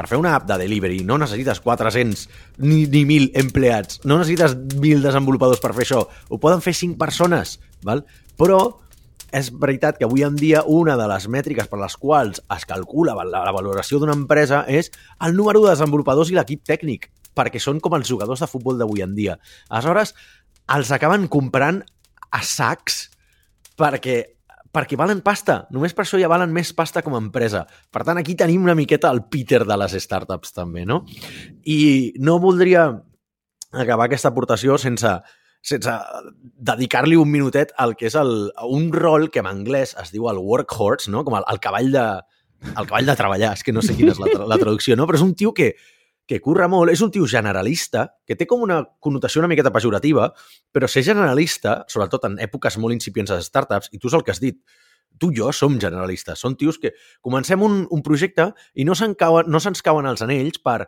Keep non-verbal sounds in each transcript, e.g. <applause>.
per fer una app de delivery no necessites 400 ni, ni 1.000 empleats, no necessites 1.000 desenvolupadors per fer això, ho poden fer 5 persones, val? però és veritat que avui en dia una de les mètriques per les quals es calcula la, la valoració d'una empresa és el número de desenvolupadors i l'equip tècnic, perquè són com els jugadors de futbol d'avui en dia. Aleshores, els acaben comprant a sacs perquè perquè valen pasta. Només per això ja valen més pasta com a empresa. Per tant, aquí tenim una miqueta el Peter de les startups, també, no? I no voldria acabar aquesta aportació sense, sense dedicar-li un minutet al que és el, un rol que en anglès es diu el workhorse, no? com el, el cavall de, el cavall de treballar, és que no sé quina és la, la traducció, no? però és un tio que, que curra molt, és un tio generalista, que té com una connotació una miqueta pejorativa, però ser generalista, sobretot en èpoques molt incipients de startups, i tu és el que has dit, tu i jo som generalistes, són tios que comencem un, un projecte i no se'ns cauen, no se cauen els anells per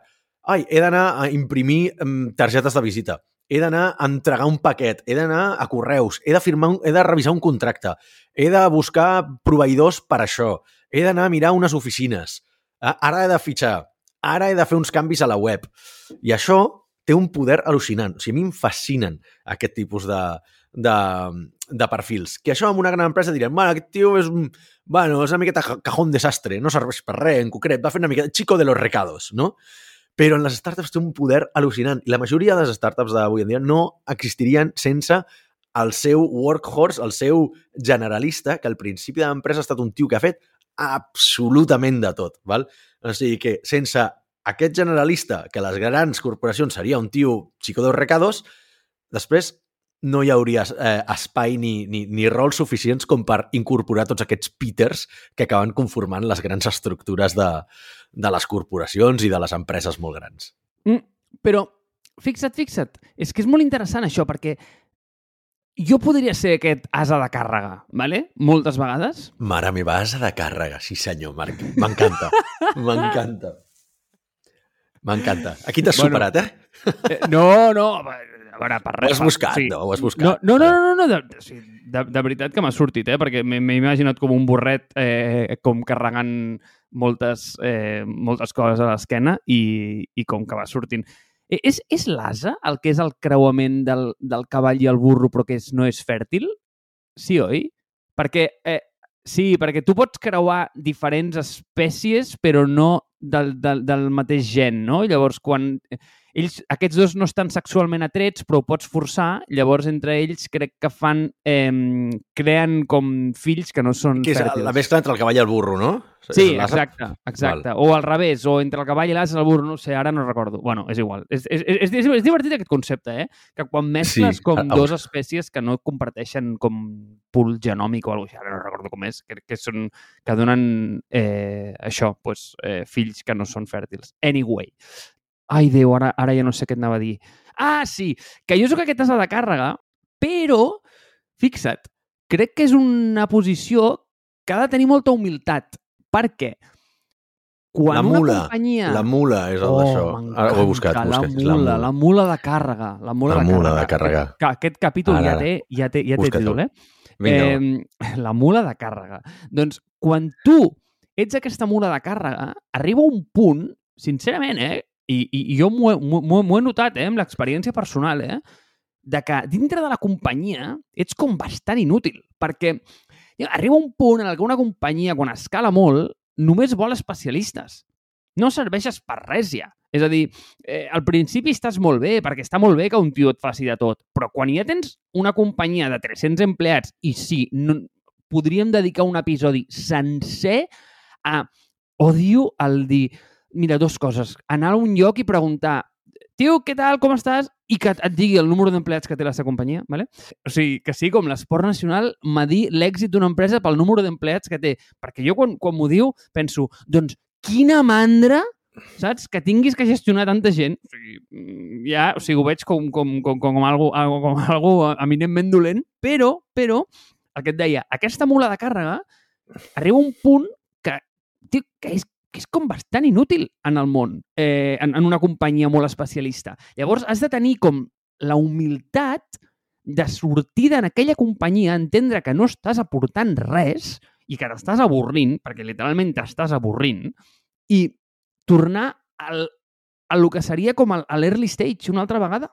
ai, he d'anar a imprimir targetes de visita, he d'anar a entregar un paquet, he d'anar a correus, he de, firmar un, he de revisar un contracte, he de buscar proveïdors per això, he d'anar a mirar unes oficines, ara he de fitxar, ara he de fer uns canvis a la web. I això té un poder al·lucinant. O sigui, a mi em fascinen aquest tipus de, de, de perfils. Que això amb una gran empresa direm, bueno, aquest tio és, un, bueno, és una miqueta cajón desastre, no serveix per res, en concret, va fer una miqueta chico de los recados, no? Però en les startups té un poder al·lucinant. I la majoria de les startups d'avui en dia no existirien sense el seu workhorse, el seu generalista, que al principi de l'empresa ha estat un tio que ha fet absolutament de tot. Val? O sigui que sense aquest generalista, que les grans corporacions seria un tio chico dos recados, després no hi hauria eh, espai ni, ni, ni rols suficients com per incorporar tots aquests Peters que acaben conformant les grans estructures de, de les corporacions i de les empreses molt grans. Mm, però, fixa't, fixa't, és que és molt interessant això, perquè jo podria ser aquest asa de càrrega, ¿vale? moltes vegades. Mare meva, asa de càrrega, sí senyor, Marc. M'encanta, m'encanta. M'encanta. Aquí t'has bueno, superat, eh? eh? No, no, a veure, per res. Ho has buscat, sí. no? Ho has buscat. No, no, no, no, no de, de, de veritat que m'ha sortit, eh? Perquè m'he imaginat com un borret eh, com carregant moltes, eh, moltes coses a l'esquena i, i com que va sortint. És, és l'asa el que és el creuament del, del cavall i el burro però que és, no és fèrtil? Sí, oi? Perquè, eh, sí, perquè tu pots creuar diferents espècies però no del, del, del mateix gen, no? Llavors, quan ells, aquests dos no estan sexualment atrets, però ho pots forçar, llavors entre ells crec que fan, eh, creen com fills que no són que és fèrtils. la mescla entre el cavall i el burro, no? Sí, exacte, exacte. Val. O al revés, o entre el cavall i l'as i el burro, no sé, ara no recordo. Bueno, és igual. És, és, és, és, és divertit aquest concepte, eh? Que quan mescles sí, com a, dos espècies que no comparteixen com pool genòmic o alguna cosa, ara no recordo com és, que, que, són, que donen eh, això, pues, eh, fills que no són fèrtils. Anyway, Ai, Déu, ara, ara ja no sé què et anava a dir. Ah, sí, que jo sóc aquest asa de càrrega, però, fixa't, crec que és una posició que ha de tenir molta humilitat. Per què? Quan la mula, una companyia... La mula és el oh, d'això. Ara ho he buscat. La buscat, mula, la mula, la mula de càrrega. La mula, la de, mula càrrega. de càrrega. Que aquest capítol ara, ja té, ja té, ja té títol, eh? eh? La mula de càrrega. Doncs quan tu ets aquesta mula de càrrega, arriba un punt, sincerament, eh? I, i jo m'ho he notat eh, amb l'experiència personal, eh, de que dintre de la companyia ets com bastant inútil, perquè arriba un punt en què una companyia, quan escala molt, només vol especialistes. No serveixes per res ja. És a dir, eh, al principi estàs molt bé, perquè està molt bé que un tio et faci de tot, però quan ja tens una companyia de 300 empleats, i sí, no, podríem dedicar un episodi sencer a odio el dir mira, dues coses. Anar a un lloc i preguntar tio, què tal, com estàs? I que et digui el número d'empleats que té la seva companyia, ¿vale? O sigui, que sí, com l'esport nacional, medir l'èxit d'una empresa pel número d'empleats que té. Perquè jo, quan, quan m'ho diu, penso, doncs, quina mandra saps? Que tinguis que gestionar tanta gent, o sigui, mm, ja, o sigui, ho veig com, com, com, com, com, algo, com <laughs> algo eminentment dolent, però, però, el que et deia, aquesta mula de càrrega arriba un punt que, tio, que és que és com bastant inútil en el món, eh, en, en una companyia molt especialista. Llavors, has de tenir com la humilitat de sortir en aquella companyia, entendre que no estàs aportant res i que t'estàs avorrint, perquè literalment t'estàs avorrint, i tornar al, al que seria com l'early stage una altra vegada.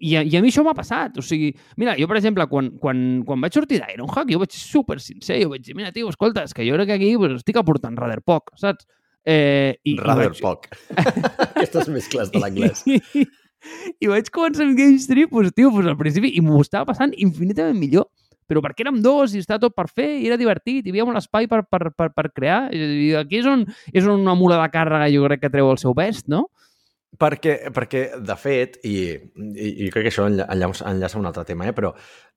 I a, i a mi això m'ha passat. O sigui, mira, jo, per exemple, quan, quan, quan vaig sortir d'Ironhack, jo vaig ser super sincer. Jo vaig dir, mira, tio, escolta, és que jo crec que aquí pues, estic aportant rather poc, saps? Eh, i, rather i vaig... poc. <laughs> Aquestes mescles de l'anglès. I, i, I vaig començar amb Game Street, pues, tio, pues, al principi, i m'ho estava passant infinitament millor però perquè érem dos i estava tot per fer i era divertit, hi havia un espai per, per, per, per crear. I aquí és on, és on una mula de càrrega jo crec que treu el seu best, no? Perquè, perquè de fet, i, i, i crec que això enllaça, enllaça un altre tema, eh? però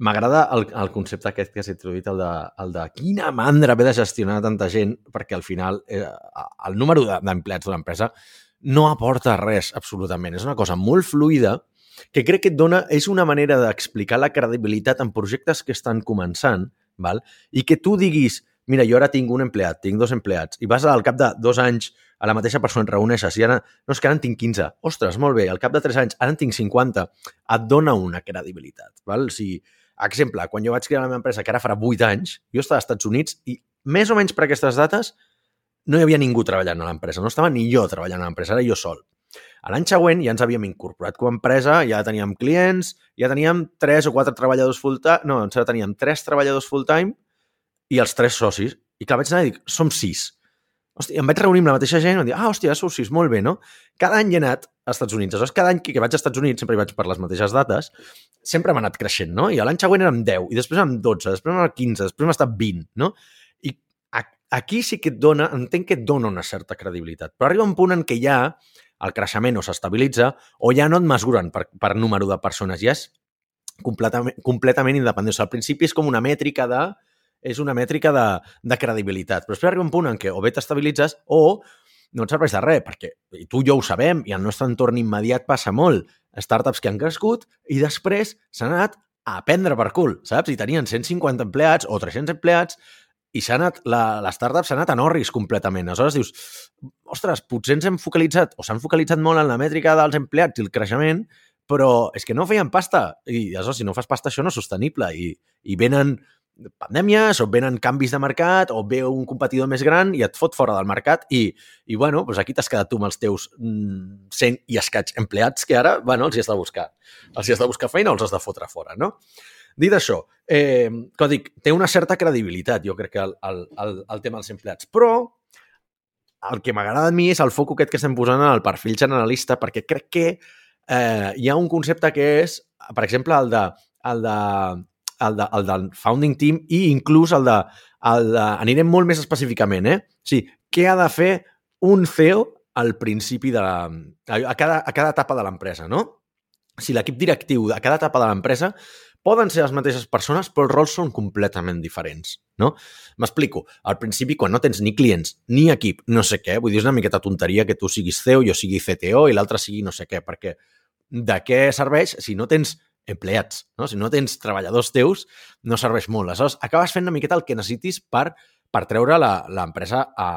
m'agrada el, el concepte aquest que has introduït, el de, el de quina mandra haver de gestionar tanta gent, perquè al final eh, el número d'empleats de l'empresa no aporta res, absolutament. És una cosa molt fluida que crec que et dona, és una manera d'explicar la credibilitat en projectes que estan començant, val? i que tu diguis, mira, jo ara tinc un empleat, tinc dos empleats, i vas al cap de dos anys a la mateixa persona et reuneixes i ara, no, és que ara en tinc 15. Ostres, molt bé, al cap de 3 anys, ara en tinc 50. Et dona una credibilitat. Val? O sigui, exemple, quan jo vaig crear la meva empresa, que ara farà 8 anys, jo estava als Estats Units i més o menys per aquestes dates no hi havia ningú treballant a l'empresa. No estava ni jo treballant a l'empresa, era jo sol. A l'any següent ja ens havíem incorporat com a empresa, ja teníem clients, ja teníem 3 o 4 treballadors full-time, no, ens teníem 3 treballadors full-time i els 3 socis. I clar, vaig anar i dic, som 6 Hòstia, em vaig reunir amb la mateixa gent i em dir, ah, hòstia, sou sis, molt bé, no? Cada any he anat als Estats Units. Aleshores, cada any que vaig als Estats Units, sempre hi vaig per les mateixes dates, sempre hem anat creixent, no? I l'any següent érem 10, i després érem 12, després érem 15, després hem estat 20, no? I aquí sí que et dona, entenc que et dona una certa credibilitat, però arriba un punt en què ja el creixement o s'estabilitza o ja no et mesuren per, per número de persones, ja és completament, completament independent. O sigui, al principi és com una mètrica de és una mètrica de, de credibilitat. Però després arriba un punt en què o bé t'estabilitzes o no et serveix de res, perquè i tu i jo ho sabem, i al nostre entorn immediat passa molt. Startups que han crescut i després s'han anat a prendre per cul, saps? I tenien 150 empleats o 300 empleats i s'ha anat, la, s'ha anat a Norris completament. Aleshores dius, ostres, potser ens hem focalitzat o s'han focalitzat molt en la mètrica dels empleats i el creixement, però és que no feien pasta. I aleshores, si no fas pasta, això no és sostenible. I, i venen pandèmies o venen canvis de mercat o ve un competidor més gran i et fot fora del mercat i, i bueno, doncs aquí t'has quedat tu amb els teus 100 mm, i escaig empleats que ara, bueno, els hi has de buscar. Els hi has de buscar feina o els has de fotre fora, no? Dit això, eh, com dic, té una certa credibilitat, jo crec que el, el, el, el tema dels empleats, però el que m'agrada a mi és el foc aquest que estem posant en el perfil generalista, perquè crec que eh, hi ha un concepte que és, per exemple, el de, el de el, de, el del founding team i inclús el de, el de... Anirem molt més específicament, eh? O sigui, què ha de fer un CEO al principi de la, a, cada, a cada etapa de l'empresa, no? Si l'equip directiu a cada etapa de l'empresa poden ser les mateixes persones, però els rols són completament diferents, no? M'explico. Al principi, quan no tens ni clients ni equip, no sé què, vull dir, és una miqueta tonteria que tu siguis CEO, jo sigui CTO i l'altre sigui no sé què, perquè de què serveix si no tens empleats. No? Si no tens treballadors teus, no serveix molt. Aleshores, acabes fent una miqueta el que necessitis per, per treure l'empresa a,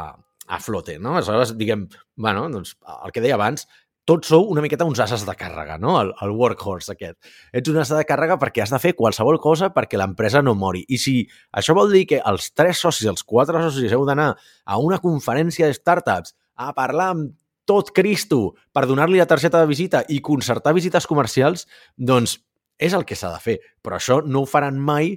a flote. No? Aleshores, diguem, bueno, doncs, el que deia abans, tots sou una miqueta uns ases de càrrega, no? El, el workhorse aquest. Ets un asa de càrrega perquè has de fer qualsevol cosa perquè l'empresa no mori. I si això vol dir que els tres socis, els quatre socis, heu d'anar a una conferència de startups a parlar amb tot Cristo per donar-li la targeta de visita i concertar visites comercials, doncs és el que s'ha de fer, però això no ho faran mai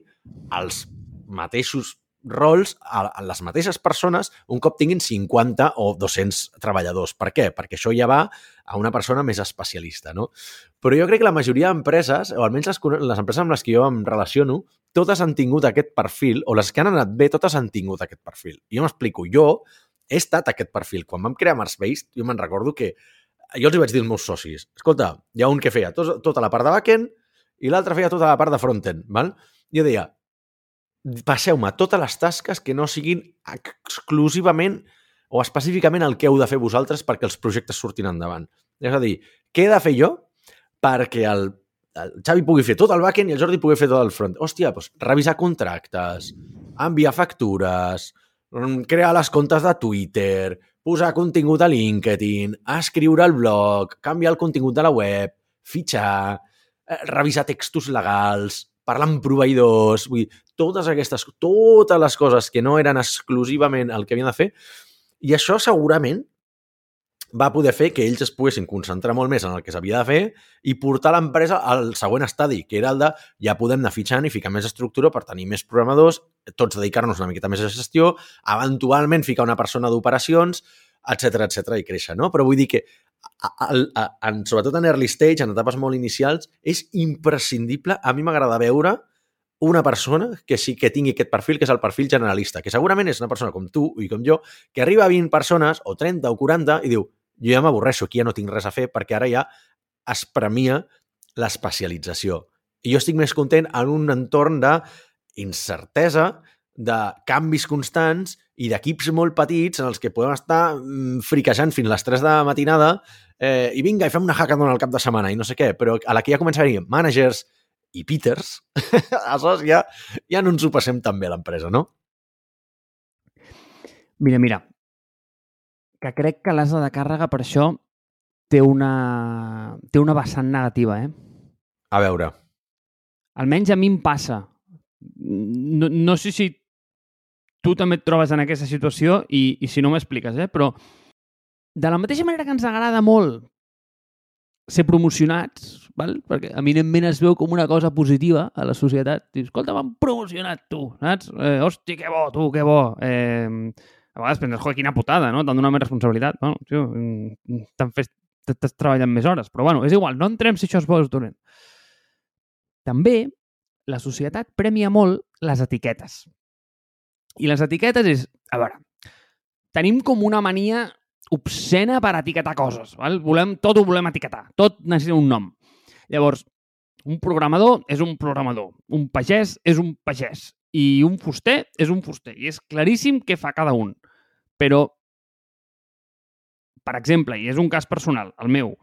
els mateixos rols a, les mateixes persones un cop tinguin 50 o 200 treballadors. Per què? Perquè això ja va a una persona més especialista, no? Però jo crec que la majoria d'empreses, o almenys les, les empreses amb les que jo em relaciono, totes han tingut aquest perfil, o les que han anat bé, totes han tingut aquest perfil. I jo m'explico, jo he estat aquest perfil. Quan vam crear Marsbase, jo me'n recordo que jo els hi vaig dir als meus socis, escolta, hi ha un que feia tot, tota la part de backend, i l'altre feia tota la part de frontend. Val? Jo deia, passeu-me totes les tasques que no siguin exclusivament o específicament el que heu de fer vosaltres perquè els projectes surtin endavant. És a dir, què he de fer jo perquè el, el Xavi pugui fer tot el backend i el Jordi pugui fer tot el front? Hòstia, doncs revisar contractes, enviar factures, mm, crear les comptes de Twitter, posar contingut a LinkedIn, escriure el blog, canviar el contingut de la web, fitxar, revisar textos legals, parlar amb proveïdors, vull dir, totes aquestes, totes les coses que no eren exclusivament el que havien de fer, i això segurament va poder fer que ells es poguessin concentrar molt més en el que s'havia de fer i portar l'empresa al següent estadi, que era el de ja podem anar fitxant i ficar més estructura per tenir més programadors, tots dedicar-nos una miqueta més a gestió, eventualment ficar una persona d'operacions, etc etc i créixer, no? Però vull dir que a, en, sobretot en early stage, en etapes molt inicials, és imprescindible, a mi m'agrada veure una persona que sí que tingui aquest perfil, que és el perfil generalista, que segurament és una persona com tu i com jo, que arriba a 20 persones, o 30 o 40, i diu, jo ja m'avorreixo, aquí ja no tinc res a fer, perquè ara ja es premia l'especialització. I jo estic més content en un entorn d'incertesa, de canvis constants i d'equips molt petits en els que podem estar mm, friquejant fins a les 3 de la matinada eh, i vinga, i fem una hackathon al cap de setmana i no sé què, però a la que ja comença a venir managers i Peters, <laughs> aleshores ja, ja no ens ho passem tan bé a l'empresa, no? Mira, mira, que crec que l'asa de càrrega per això té una, té una vessant negativa, eh? A veure. Almenys a mi em passa. No, no sé si tu també et trobes en aquesta situació i, i si no m'expliques, eh? però de la mateixa manera que ens agrada molt ser promocionats, val? perquè eminentment es veu com una cosa positiva a la societat. Dius, escolta, m'han promocionat tu, saps? Eh, hòstia, que bo, tu, que bo. Eh, a vegades penses, joder, quina putada, no? T'han donat més responsabilitat. Bueno, tio, mm, t'han fet estàs treballant més hores. Però bueno, és igual, no entrem si això bo o dolent. També la societat premia molt les etiquetes. I les etiquetes és, a veure, tenim com una mania obscena per etiquetar coses. Val? Volem, tot ho volem etiquetar. Tot necessita un nom. Llavors, un programador és un programador. Un pagès és un pagès. I un fuster és un fuster. I és claríssim què fa cada un. Però, per exemple, i és un cas personal, el meu,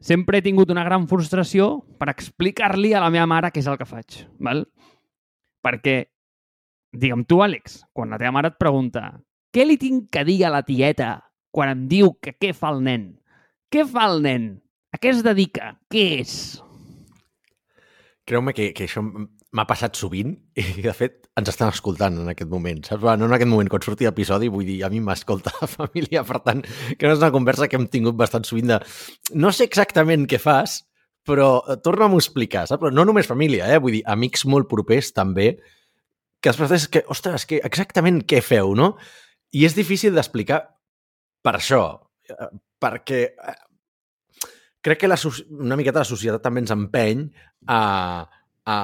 sempre he tingut una gran frustració per explicar-li a la meva mare què és el que faig. Val? Perquè Digue'm tu, Àlex, quan la teva mare et pregunta què li tinc que dir a la tieta quan em diu que què fa el nen? Què fa el nen? A què es dedica? Què és? Creu-me que, que això m'ha passat sovint i, de fet, ens estan escoltant en aquest moment. Saps? No en aquest moment, quan surti l'episodi, vull dir, a mi m'escolta <laughs> la família, per tant, que no és una conversa que hem tingut bastant sovint de... No sé exactament què fas, però eh, torna'm a explicar, saps? Però no només família, eh? Vull dir, amics molt propers també, que després és que, ostres, que exactament què feu, no? I és difícil d'explicar per això, eh, perquè eh, crec que la, una miqueta la societat també ens empeny a, a,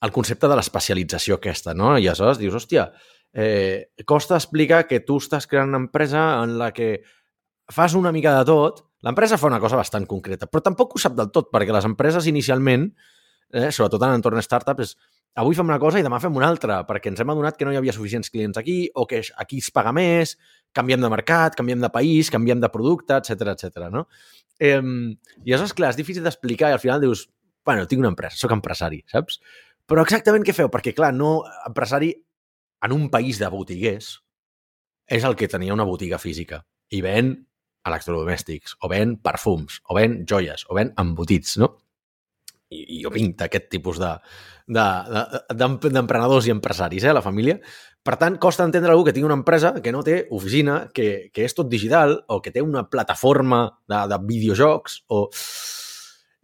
al concepte de l'especialització aquesta, no? I aleshores dius, hòstia, eh, costa explicar que tu estàs creant una empresa en la que fas una mica de tot, l'empresa fa una cosa bastant concreta, però tampoc ho sap del tot, perquè les empreses inicialment, eh, sobretot en entorn startup, és avui fem una cosa i demà fem una altra, perquè ens hem adonat que no hi havia suficients clients aquí, o que aquí es paga més, canviem de mercat, canviem de país, canviem de producte, etc etc. no? Eh, I és clar, és difícil d'explicar i al final dius, bueno, tinc una empresa, sóc empresari, saps? Però exactament què feu? Perquè, clar, no, empresari en un país de botiguers és el que tenia una botiga física i ven electrodomèstics, o ven perfums, o ven joies, o ven embotits, no? I, i jo vinc d'aquest tipus de, d'emprenedors de, de, i empresaris, eh, la família. Per tant, costa entendre algú que tingui una empresa que no té oficina, que, que és tot digital, o que té una plataforma de, de videojocs, o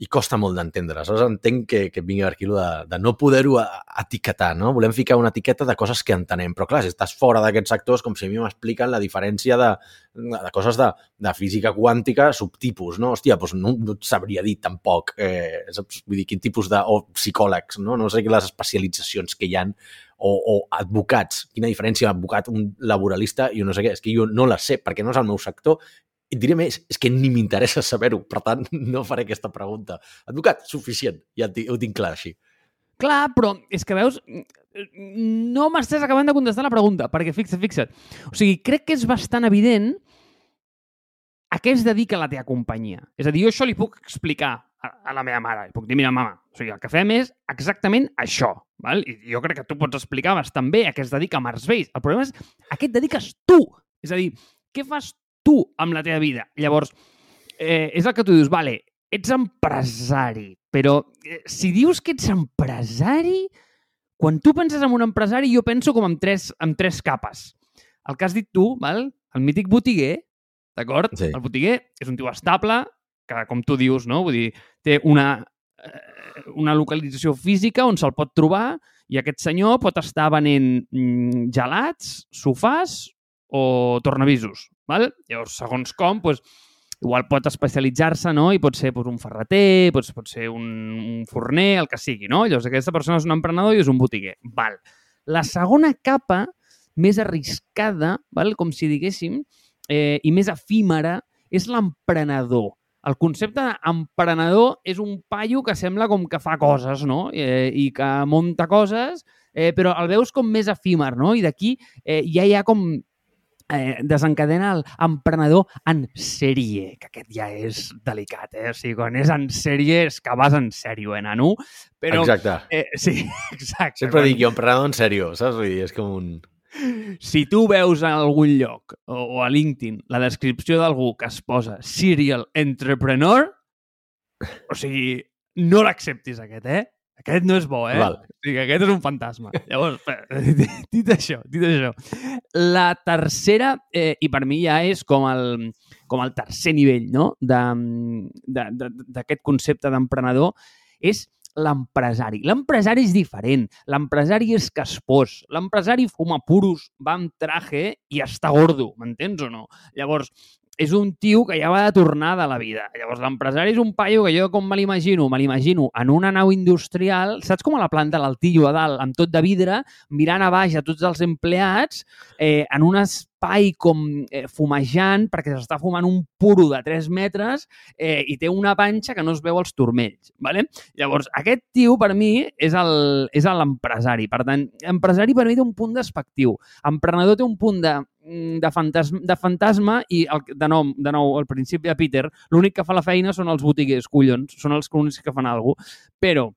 i costa molt d'entendre. Aleshores entenc que, que vingui aquí de, de no poder-ho etiquetar, no? Volem ficar una etiqueta de coses que entenem, però clar, si estàs fora d'aquests sectors, com si a mi m'expliquen la diferència de, de coses de, de física quàntica subtipus, no? Hòstia, doncs no, no et sabria dir tampoc, eh? Vull dir, quin tipus de... o psicòlegs, no? No sé les especialitzacions que hi han o, o advocats. Quina diferència advocat, un laboralista i no sé què. És que jo no la sé perquè no és el meu sector et diré més, és que ni m'interessa saber-ho, per tant, <laughs> no faré aquesta pregunta. Advocat, suficient, ja ho tinc clar així. Clar, però és que veus, no m'estàs acabant de contestar la pregunta, perquè fixa't, fixa't. O sigui, crec que és bastant evident a què es dedica la teva companyia. És a dir, jo això li puc explicar a, a la meva mare. Li puc dir, mira, mama, o sigui, el que fem és exactament això. Val? I jo crec que tu pots explicar bastant bé a què es dedica Mars Base. El problema és a què et dediques tu. És a dir, què fas tu amb la teva vida. Llavors, eh, és el que tu dius, vale, ets empresari, però eh, si dius que ets empresari, quan tu penses en un empresari, jo penso com en tres, en tres capes. El que has dit tu, val? el mític botiguer, d'acord? Sí. El botiguer és un tio estable, que, com tu dius, no? Vull dir, té una, eh, una localització física on se'l pot trobar i aquest senyor pot estar venent mm, gelats, sofàs o tornavisos. Val? Llavors, segons com, doncs, igual pot especialitzar-se, no? I pot ser doncs, un ferreter, pot, pot ser un, un forner, el que sigui, no? Llavors, aquesta persona és un emprenedor i és un botiguer. Val. La segona capa, més arriscada, val? com si diguéssim, eh, i més efímera, és l'emprenedor. El concepte d'emprenedor és un paio que sembla com que fa coses, no? Eh, I que munta coses, eh, però el veus com més efímer, no? I d'aquí eh, ja hi ha com eh, desencadena l'emprenedor en sèrie, que aquest ja és delicat, eh? O sigui, quan és en sèrie és que vas en sèrio, eh, nano? Però, Exacte. Eh, sí, <laughs> exacte. Sempre dic jo, emprenedor en sèrio, saps? Vull dir, és com un... Si tu veus en algun lloc o, o a LinkedIn la descripció d'algú que es posa serial entrepreneur, o sigui, no l'acceptis aquest, eh? Aquest no és bo, eh? Val. O sigui, aquest és un fantasma. <laughs> Llavors, <laughs> dit això, dit això. La tercera, eh, i per mi ja és com el, com el tercer nivell no? d'aquest concepte d'emprenedor, és l'empresari. L'empresari és diferent. L'empresari és caspós. L'empresari fuma puros, va amb traje i està gordo, m'entens o no? Llavors, és un tio que ja va de tornada a la vida. Llavors, l'empresari és un paio que jo com me l'imagino? Me l'imagino en una nau industrial, saps com a la planta l'altillo a dalt, amb tot de vidre, mirant a baix a tots els empleats, eh, en un espai com eh, fumejant, perquè s'està fumant un puro de 3 metres eh, i té una panxa que no es veu als turmells. Vale? Llavors, aquest tio, per mi, és l'empresari. Per tant, empresari per mi té un punt despectiu. Emprenedor té un punt de mm, de fantasma, de fantasma i el, de, nou, de nou, al principi de Peter, l'únic que fa la feina són els botiguers, collons, són els que fan alguna cosa. Però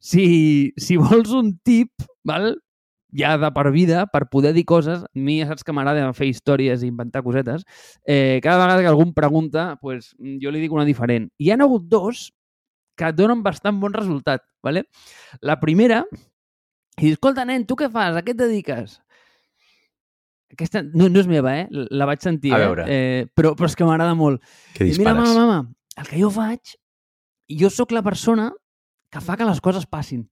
si, si vols un tip, val? Ja de per vida, per poder dir coses, a mi ja saps que m'agrada fer històries i inventar cosetes, eh, cada vegada que algú em pregunta, pues, jo li dic una diferent. Hi ha hagut dos que donen bastant bon resultat. ¿vale? La primera, i escolta, nen, tu què fas? A què et dediques? Aquesta no, no és meva, eh? La vaig sentir, A eh? veure. eh? Però, però és que m'agrada molt. Què I Mira, dispares? mama, mama, el que jo faig, jo sóc la persona que fa que les coses passin,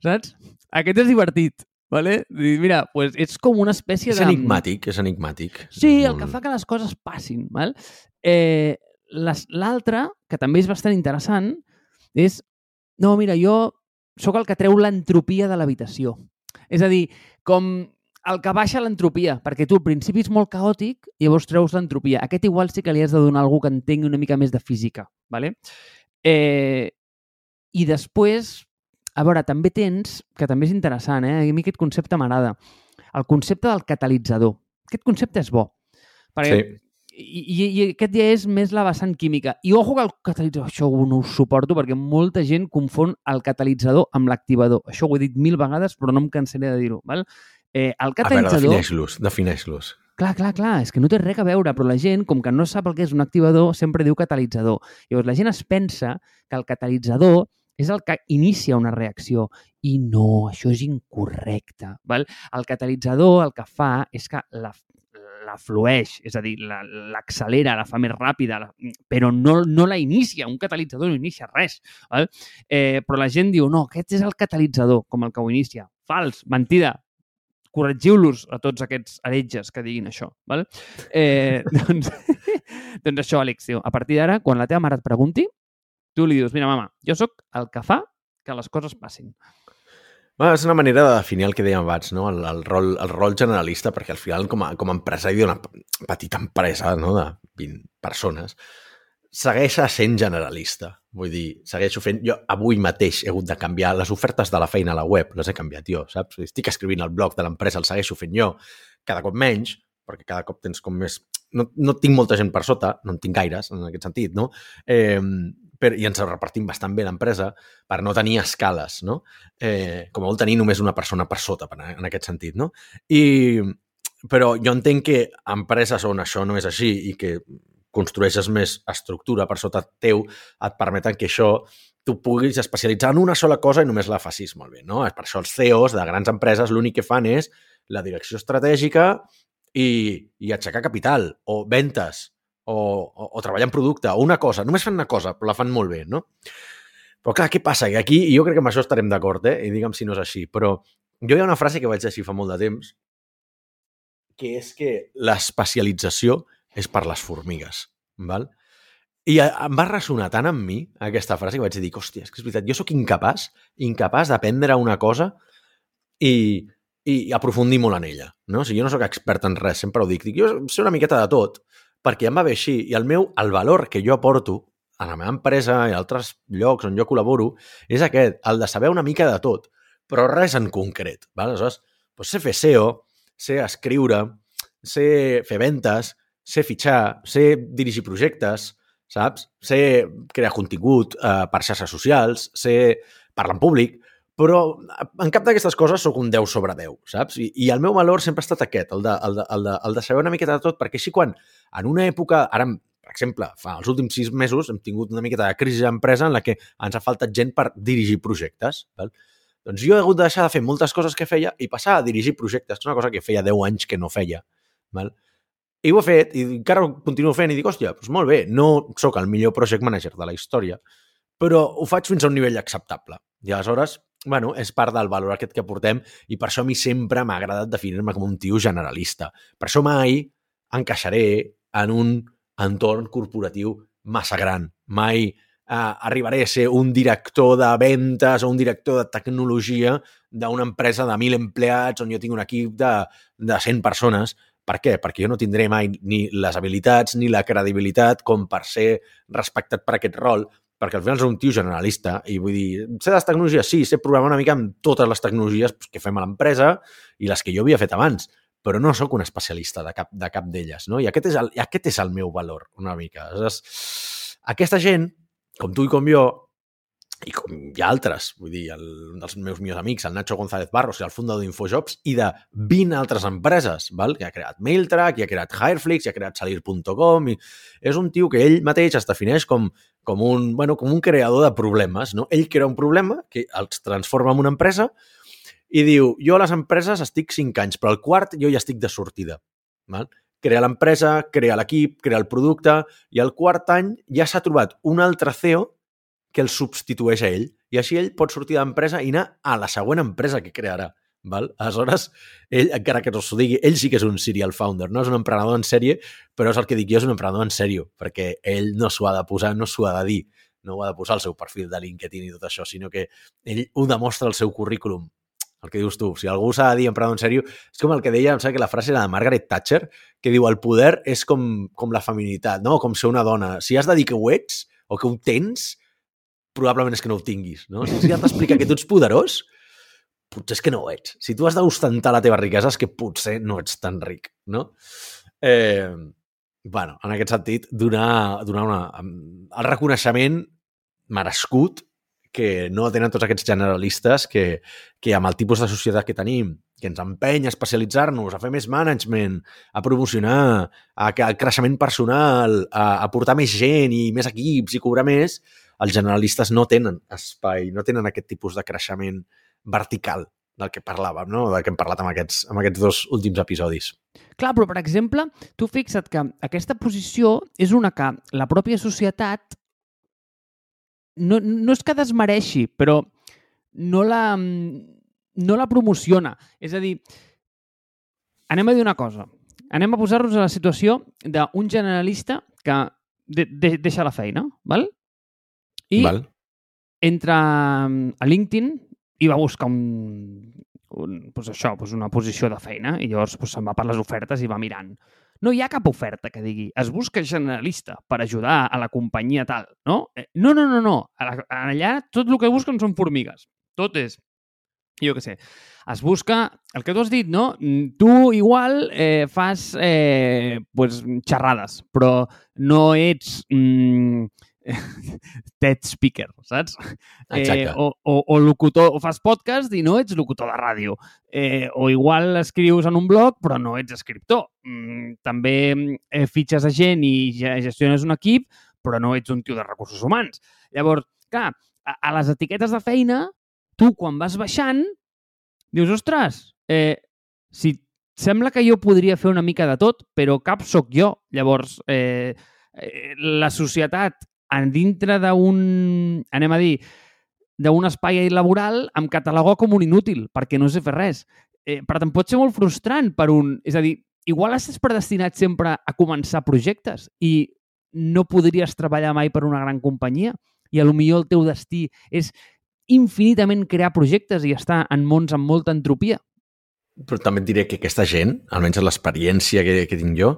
saps? Aquest és divertit, ¿vale? Dir, Mira, pues ets com una espècie És de... enigmàtic, és enigmàtic. Sí, el que fa que les coses passin, val? Eh, L'altre, que també és bastant interessant, és... No, mira, jo sóc el que treu l'entropia de l'habitació. És a dir, com el que baixa l'entropia, perquè tu al principi és molt caòtic i llavors treus l'entropia. Aquest igual sí que li has de donar a algú que entengui una mica més de física. ¿vale? Eh, I després, a veure, també tens, que també és interessant, eh? a mi aquest concepte m'agrada, el concepte del catalitzador. Aquest concepte és bo. Perquè Sí. i, i, i aquest ja és més la vessant química. I ojo que el catalitzador, això no ho suporto perquè molta gent confon el catalitzador amb l'activador. Això ho he dit mil vegades, però no em cansaré de dir-ho. Eh, el A veure, catalitzador... defineix-los, defineix-los. Clar, clar, clar, és que no té res a veure, però la gent, com que no sap el que és un activador, sempre diu catalitzador. Llavors, la gent es pensa que el catalitzador és el que inicia una reacció. I no, això és incorrecte. Val? El catalitzador el que fa és que la, la flueix, és a dir, la- l'accelera, la, fa més ràpida, la, però no, no la inicia. Un catalitzador no inicia res. Val? Eh, però la gent diu, no, aquest és el catalitzador, com el que ho inicia. Fals, mentida, corregiu-los a tots aquests heretges que diguin això. Val? Eh, <laughs> doncs, doncs això, Àlex, a partir d'ara, quan la teva mare et pregunti, tu li dius, mira, mama, jo sóc el que fa que les coses passin. Bueno, és una manera de definir el que dèiem abans, no? el, el, rol, el rol generalista, perquè al final, com a, com a empresari d'una petita empresa no? de 20 persones, segueix sent generalista. Vull dir, segueixo fent... Jo avui mateix he hagut de canviar les ofertes de la feina a la web, les he canviat jo, saps? Estic escrivint el blog de l'empresa, el segueixo fent jo, cada cop menys, perquè cada cop tens com més... No, no tinc molta gent per sota, no en tinc gaires, en aquest sentit, no? Eh, però, I ens repartim bastant bé l'empresa per no tenir escales, no? Eh, com molt tenir només una persona per sota, per- en aquest sentit, no? I, però jo entenc que empreses on això no és així i que construeixes més estructura per sota teu et permeten que això tu puguis especialitzar en una sola cosa i només la facis molt bé, no? Per això els CEOs de grans empreses l'únic que fan és la direcció estratègica i, i aixecar capital o ventes, o, o, o treballar en producte, o una cosa. Només fan una cosa, però la fan molt bé, no? Però clar, què passa? Que aquí, jo crec que amb això estarem d'acord, eh? I digue'm si no és així, però jo hi ha una frase que vaig llegir fa molt de temps, que és que l'especialització és per les formigues, val? I em va ressonar tant amb mi aquesta frase que vaig dir, hòstia, és que és veritat, jo sóc incapaç, incapaç d'aprendre una cosa i, i aprofundir molt en ella. No? O sigui, jo no sóc expert en res, sempre ho dic. dic jo sé una miqueta de tot, perquè em va bé així. I el meu, el valor que jo aporto a la meva empresa i a altres llocs on jo col·laboro és aquest, el de saber una mica de tot, però res en concret. Val? Aleshores, doncs sé fer SEO, sé escriure, sé fer ventes, sé fitxar, sé dirigir projectes, saps? Sé crear contingut eh, per xarxes socials, sé parlar en públic, però en cap d'aquestes coses sóc un 10 sobre 10, saps? I, I el meu valor sempre ha estat aquest, el de, el, de, el, de, el de saber una miqueta de tot, perquè així quan en una època, ara, per exemple, fa els últims sis mesos hem tingut una miqueta de crisi d'empresa en la que ens ha faltat gent per dirigir projectes, val? Doncs jo he hagut de deixar de fer moltes coses que feia i passar a dirigir projectes, que és una cosa que feia 10 anys que no feia. Val? I ho he fet, i encara ho continuo fent, i dic, hòstia, doncs molt bé, no sóc el millor project manager de la història, però ho faig fins a un nivell acceptable. I aleshores, bueno, és part del valor aquest que portem i per això a mi sempre m'ha agradat definir-me com un tio generalista. Per això mai encaixaré en un entorn corporatiu massa gran. Mai eh, arribaré a ser un director de ventes o un director de tecnologia d'una empresa de 1.000 empleats on jo tinc un equip de, de 100 persones per què? Perquè jo no tindré mai ni les habilitats ni la credibilitat com per ser respectat per aquest rol, perquè al final és un tio generalista i vull dir, sé les tecnologies? Sí, sé programar una mica amb totes les tecnologies que fem a l'empresa i les que jo havia fet abans, però no sóc un especialista de cap, de cap d'elles, no? I aquest és, el, aquest és el meu valor, una mica. És, aquesta gent, com tu i com jo, i com hi ha altres, vull dir, el, un dels meus millors amics, el Nacho González Barros, el fundador d'Infojobs, i de 20 altres empreses, val? que ha creat Mailtrack, i ha creat Hireflix, i ha creat Salir.com, i és un tio que ell mateix es defineix com, com, un, bueno, com un creador de problemes. No? Ell crea un problema que els transforma en una empresa i diu, jo a les empreses estic 5 anys, però al quart jo ja estic de sortida. Val? Crea l'empresa, crea l'equip, crea el producte, i al quart any ja s'ha trobat un altre CEO que el substitueix a ell. I així ell pot sortir d'empresa i anar a la següent empresa que crearà. Val? Aleshores, ell, encara que no s'ho digui, ell sí que és un serial founder, no és un emprenedor en sèrie, però és el que dic jo, és un emprenedor en sèrio, perquè ell no s'ho ha de posar, no s'ho ha de dir, no ho ha de posar al seu perfil de LinkedIn i tot això, sinó que ell ho demostra al seu currículum. El que dius tu, si algú s'ha de dir emprenedor en sèrio, és com el que deia, em sembla que la frase era de Margaret Thatcher, que diu el poder és com, com la feminitat, no? com ser una dona. Si has de dir que ho ets o que ho tens, probablement és que no ho tinguis. No? Si has d'explicar que tu ets poderós, potser és que no ho ets. Si tu has d'ostentar la teva riquesa és que potser no ets tan ric. No? Eh, bueno, en aquest sentit, donar, donar una, el reconeixement merescut que no tenen tots aquests generalistes que, que amb el tipus de societat que tenim, que ens empeny a especialitzar-nos, a fer més management, a promocionar, a, a creixement personal, a, a portar més gent i més equips i cobrar més, els generalistes no tenen espai, no tenen aquest tipus de creixement vertical del que parlàvem, no? del que hem parlat amb aquests, amb aquests dos últims episodis. Clar, però per exemple, tu fixa't que aquesta posició és una que la pròpia societat no, no és que desmereixi, però no la, no la promociona. És a dir, anem a dir una cosa. Anem a posar-nos a la situació d'un generalista que de, de, deixa la feina, val? I Val. entra mm, a LinkedIn i va buscar un, un, pues això, pues una posició de feina i llavors pues, se'n va per les ofertes i va mirant. No hi ha cap oferta que digui es busca generalista per ajudar a la companyia tal, no? Eh, no, no, no, no. Allà tot el que busquen són formigues. Tot és jo què sé, es busca el que tu has dit, no? Mm, tu igual eh, fas eh, pues, xerrades, però no ets mm, <laughs> TED speaker, saps? Exacte. Eh, o, o, o locutor, o fas podcast i no ets locutor de ràdio. Eh, o igual escrius en un blog però no ets escriptor. Mm, també eh, fitxes a gent i gestiones un equip però no ets un tio de recursos humans. Llavors, clar, a, a les etiquetes de feina, tu quan vas baixant, dius, ostres, eh, si sembla que jo podria fer una mica de tot, però cap sóc jo. Llavors, eh, eh, la societat dintre d'un, anem a dir, d'un espai laboral em catalogo com un inútil, perquè no sé fer res. Eh, per tant, pot ser molt frustrant per un... És a dir, igual estàs predestinat sempre a començar projectes i no podries treballar mai per una gran companyia i a lo millor el teu destí és infinitament crear projectes i estar en mons amb molta entropia. Però també et diré que aquesta gent, almenys en l'experiència que, que tinc jo,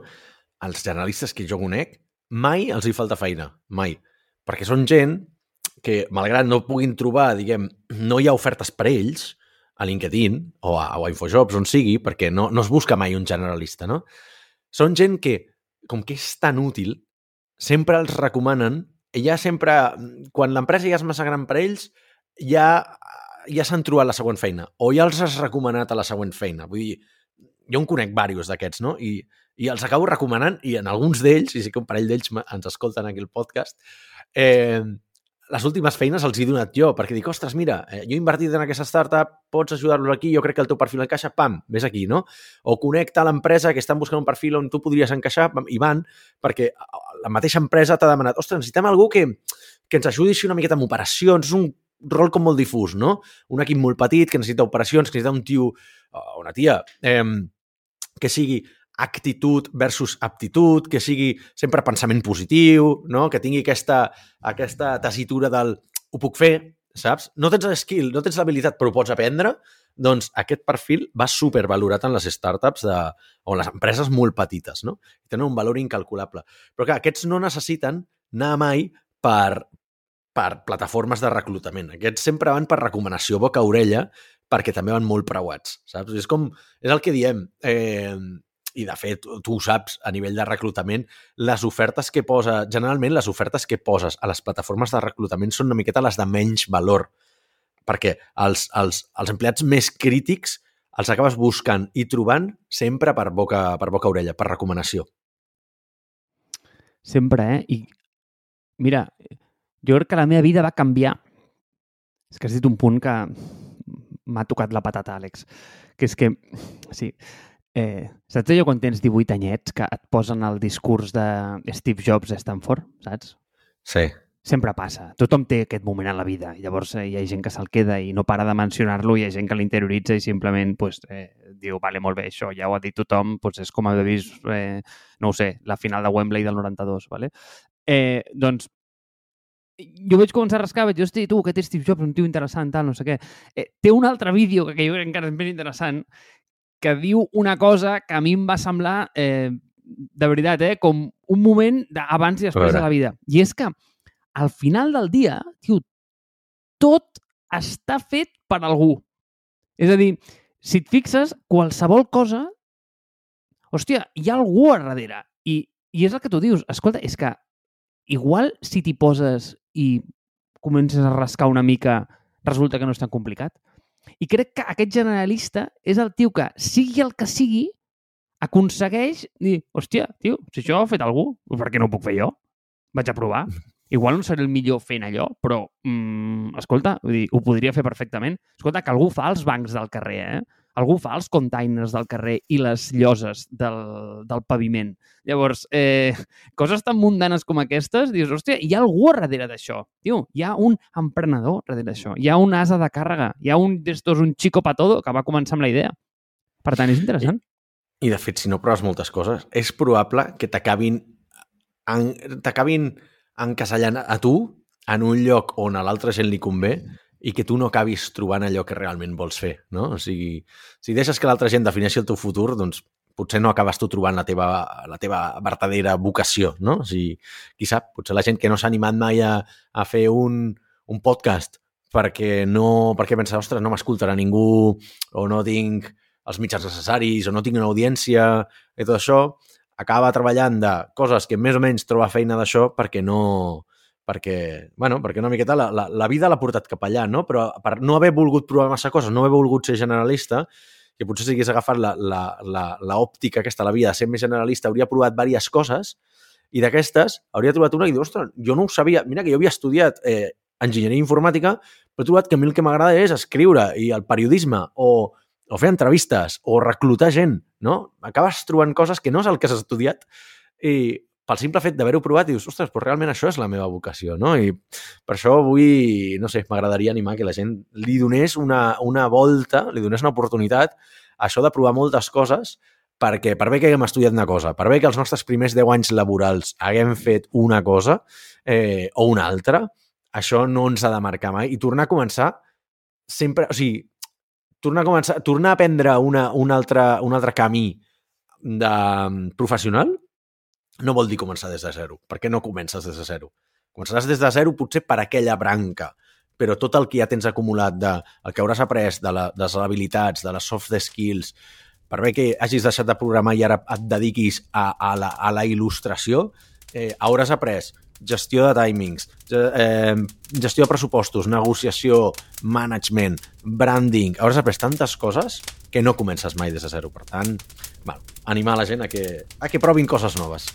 els generalistes que jo conec, mai els hi falta feina, mai. Perquè són gent que, malgrat no puguin trobar, diguem, no hi ha ofertes per a ells, a LinkedIn o a, o a Infojobs, on sigui, perquè no, no es busca mai un generalista, no? Són gent que, com que és tan útil, sempre els recomanen, ja sempre, quan l'empresa ja és massa gran per a ells, ja ja s'han trobat la següent feina o ja els has recomanat a la següent feina. Vull dir, jo en conec diversos d'aquests, no? I, I els acabo recomanant i en alguns d'ells, i sí que un parell d'ells ens escolten aquí el podcast, eh, les últimes feines els he donat jo, perquè dic, ostres, mira, eh, jo he invertit en aquesta startup, pots ajudar-los aquí, jo crec que el teu perfil encaixa, pam, vés aquí, no? O connecta a l'empresa que estan buscant un perfil on tu podries encaixar, pam, i van, perquè la mateixa empresa t'ha demanat, ostres, necessitem algú que, que ens ajudi així una miqueta amb operacions, és un rol com molt difús, no? Un equip molt petit que necessita operacions, que necessita un tio o una tia eh, que sigui actitud versus aptitud, que sigui sempre pensament positiu, no? que tingui aquesta, aquesta tessitura del ho puc fer, saps? No tens skill, no tens l'habilitat, però ho pots aprendre, doncs aquest perfil va supervalorat en les startups de, o en les empreses molt petites, no? Tenen un valor incalculable. Però clar, aquests no necessiten anar mai per, per plataformes de reclutament. Aquests sempre van per recomanació boca-orella perquè també van molt preuats, saps? És com, és el que diem, eh, i de fet tu ho saps a nivell de reclutament, les ofertes que posa, generalment les ofertes que poses a les plataformes de reclutament són una miqueta les de menys valor, perquè els, els, els empleats més crítics els acabes buscant i trobant sempre per boca, per boca orella, per recomanació. Sempre, eh? I mira, jo crec que la meva vida va canviar. És que has dit un punt que m'ha tocat la patata, Àlex. Que és que, sí, eh, saps allò quan tens 18 anyets que et posen el discurs de Steve Jobs a Stanford, saps? Sí. Sempre passa. Tothom té aquest moment en la vida. Llavors eh, hi ha gent que se'l queda i no para de mencionar-lo, hi ha gent que l'interioritza i simplement pues, eh, diu, vale, molt bé, això ja ho ha dit tothom, pues, és com haver vist, eh, no ho sé, la final de Wembley del 92, vale? Eh, doncs jo vaig començar a rascar, vaig dir, hosti, tu, aquest Steve Jobs, un tio interessant, tal, no sé què. Eh, té un altre vídeo que, que jo crec encara és més interessant, que diu una cosa que a mi em va semblar, eh, de veritat, eh, com un moment d'abans i després de la vida. I és que al final del dia, tio, tot està fet per algú. És a dir, si et fixes, qualsevol cosa, hòstia, hi ha algú a darrere. I, i és el que tu dius. Escolta, és que igual si t'hi poses i comences a rascar una mica, resulta que no és tan complicat. I crec que aquest generalista és el tio que, sigui el que sigui, aconsegueix dir, hòstia, tio, si això ho ha fet algú, per què no ho puc fer jo? Vaig a provar. <laughs> Igual no seré el millor fent allò, però, mm, escolta, vull dir, ho podria fer perfectament. Escolta, que algú fa els bancs del carrer, eh? Algú fa els containers del carrer i les lloses del, del paviment. Llavors, eh, coses tan mundanes com aquestes, dius, hòstia, hi ha algú darrere d'això. Tio, hi ha un emprenedor darrere d'això. Hi ha un asa de càrrega. Hi ha un d'estos, un chico pa todo, que va començar amb la idea. Per tant, és interessant. I, i de fet, si no proves moltes coses, és probable que t'acabin en, t'acabin encasellant a tu en un lloc on a l'altra gent li convé i que tu no acabis trobant allò que realment vols fer, no? O sigui, si deixes que l'altra gent defineixi el teu futur, doncs potser no acabes tu trobant la teva, la teva verdadera vocació, no? O sigui, qui sap, potser la gent que no s'ha animat mai a, a fer un, un podcast perquè no perquè pensa, ostres, no m'escoltarà ningú o no tinc els mitjans necessaris o no tinc una audiència i tot això, acaba treballant de coses que més o menys troba feina d'això perquè no, perquè, bueno, perquè una miqueta la, la, la vida l'ha portat cap allà, no? Però per no haver volgut provar massa coses, no haver volgut ser generalista, que potser si hagués agafat l'òptica aquesta, la vida de ser més generalista, hauria provat diverses coses i d'aquestes hauria trobat una i diu, ostres, jo no ho sabia. Mira que jo havia estudiat eh, enginyeria informàtica, però he trobat que a mi el que m'agrada és escriure i el periodisme o, o fer entrevistes o reclutar gent, no? Acabes trobant coses que no és el que has estudiat i pel simple fet d'haver-ho provat, dius, ostres, però realment això és la meva vocació, no? I per això avui, no sé, m'agradaria animar que la gent li donés una, una volta, li donés una oportunitat a això de provar moltes coses, perquè per bé que haguem estudiat una cosa, per bé que els nostres primers 10 anys laborals haguem fet una cosa eh, o una altra, això no ens ha de marcar mai. I tornar a començar sempre... O sigui, tornar a, començar, tornar a aprendre una, un, altre, un altre camí de professional no vol dir començar des de zero, perquè no comences des de zero. Començaràs des de zero potser per aquella branca, però tot el que ja tens acumulat de el que hauràs après, de, la, de les habilitats, de les soft skills, per bé que hagis deixat de programar i ara et dediquis a, a, la, a la il·lustració, eh, hauràs après gestió de timings, eh, gestió de pressupostos, negociació, management, branding... Hauràs après tantes coses que no comences mai des de zero. Per tant, bueno, animar la gent a que, a que provin coses noves.